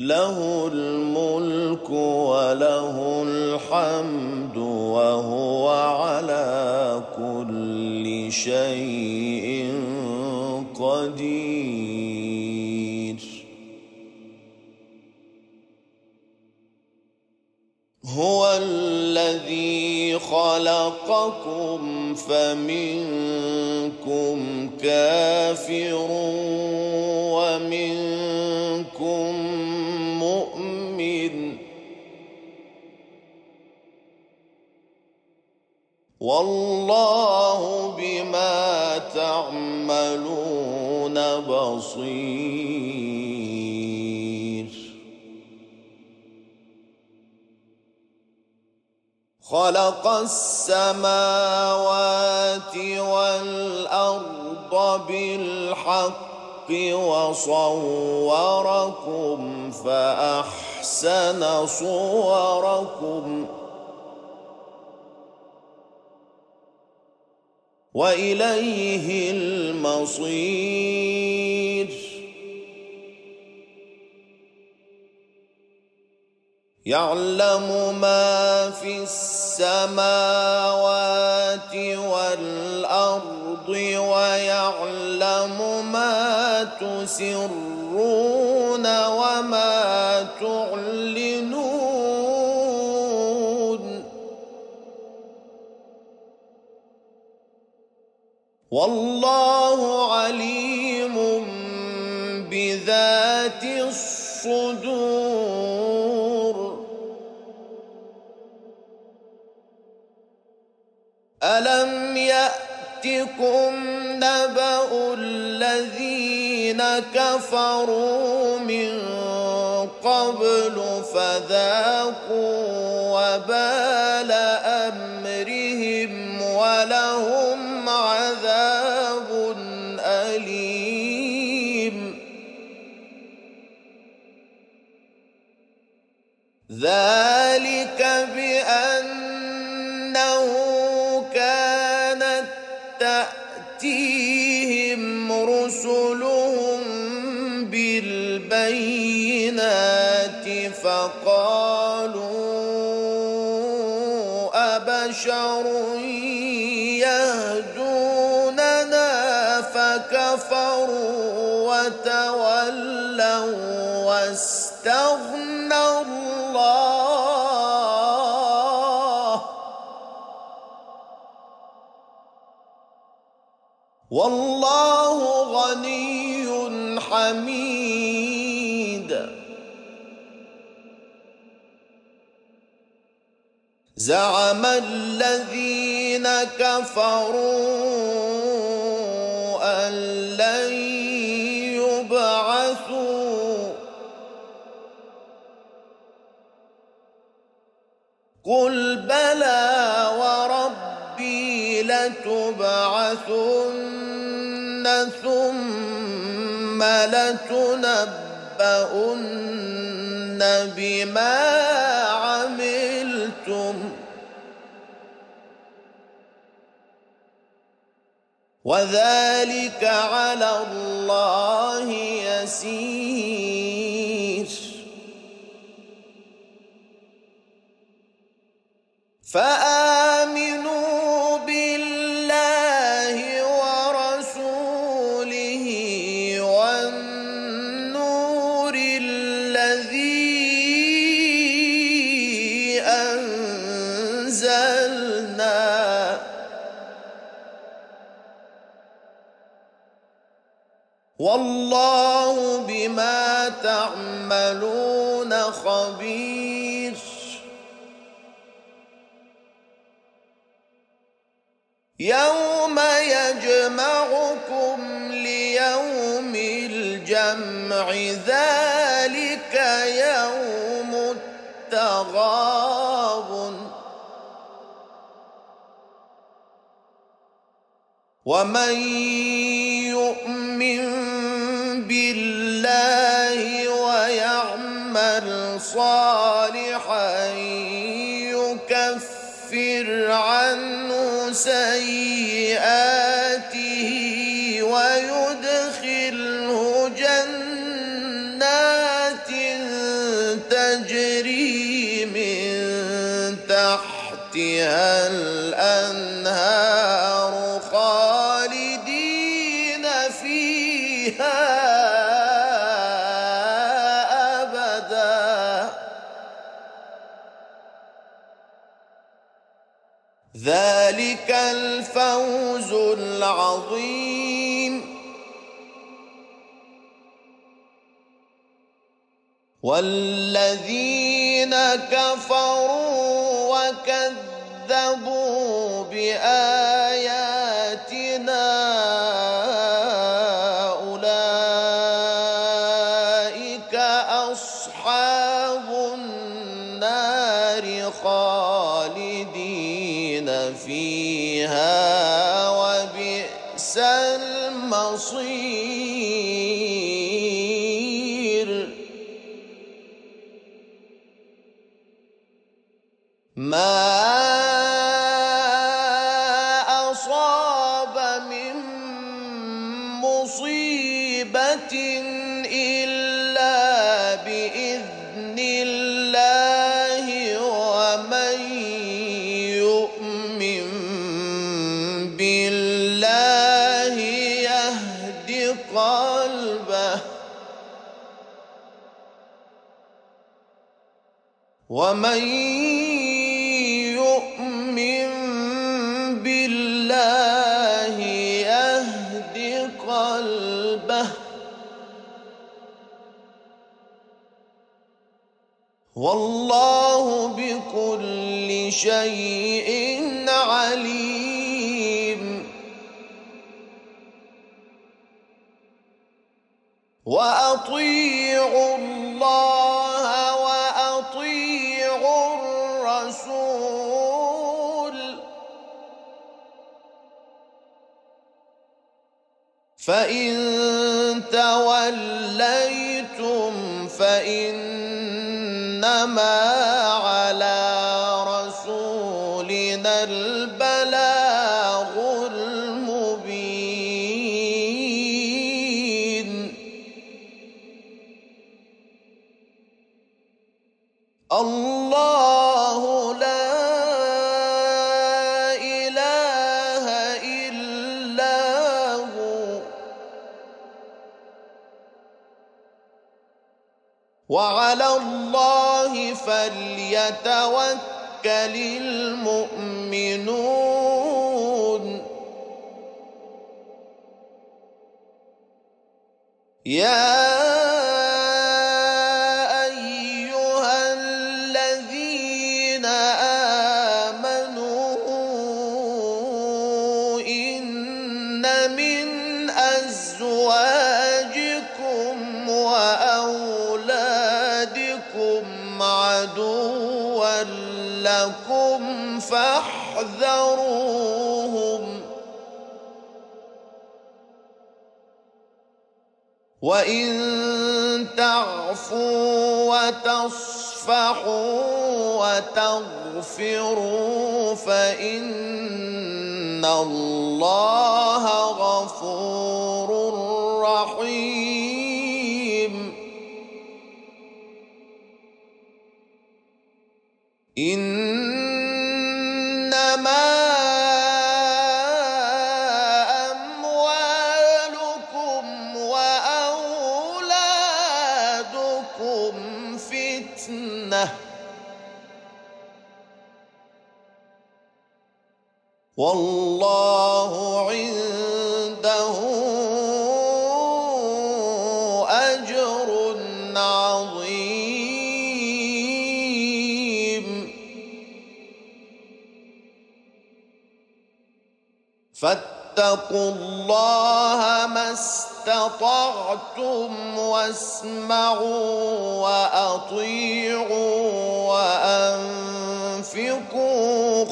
له الملك وله الحمد وهو على كل شيء قدير. هو الذي خلقكم فمنكم كافر ومنكم والله بما تعملون بصير. خلق السماوات والأرض بالحق وصوركم فأحسن صوركم وإليه المصير. يعلم ما في السماوات والأرض ويعلم ما تسرون وما تعلنون. والله عليم بذات الصدور. ألم يأتكم نبأ الذين كفروا من قبل فذاقوا وبال امرهم ذلك بأنه كانت تأتيهم رسلهم بالبينات فقالوا أبشر كفروا وتولوا واستغنى زعم الذين كفروا لن يبعثوا. قل بلى وربي لتبعثن ثم لتنبؤن بما وذلك على الله يسير. فآمنوا بالله ورسوله والنور الذي انزلنا والله بما تعملون خبير. يوم يجمعكم ليوم الجمع ذلك يوم التغاب ومن يؤمن بالله ويعمل صالحا يكفر عنه سيئاته ويدخله جنات تجري من تحتها الأنهار خالدين فيها والذين كفروا وكذبوا بآياتنا أولئك أصحاب النار خالدين فيها وبئس المصير ما أصاب من مصيبة إلا بإذن الله ومن يؤمن بالله يهد قلبه ومن شيء عليم. وأطيعوا الله وأطيعوا الرسول. فإن توليتم فإنما على رسولنا البلاغ المبين. الله لا إله إلا هو. وعلى الله فليتوكل المؤمنون يا وان تعفوا وتصفحوا وتغفروا فان الله غفور رحيم. انما والله عنده أجر عظيم. فاتقوا الله ما استطعتم واسمعوا وأطيعوا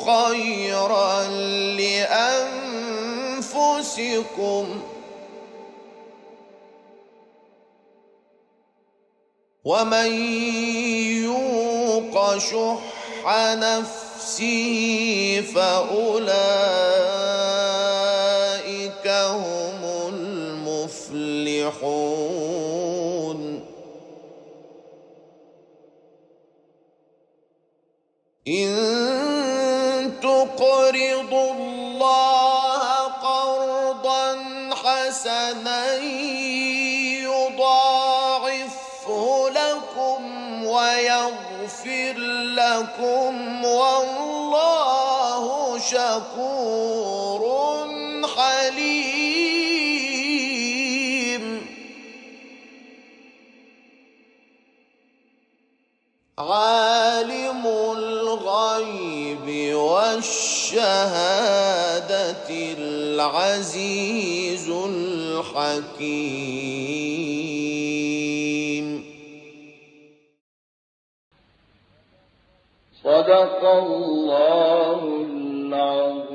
خيرا لأنفسكم. ومن يوق شح نفسه فأولئك هم المفلحون. إن حسنا يضاعفه لكم ويغفر لكم والله شكور حليم. عالم الغيب والشهاده العزيز. الحكيم صدق الله العظيم.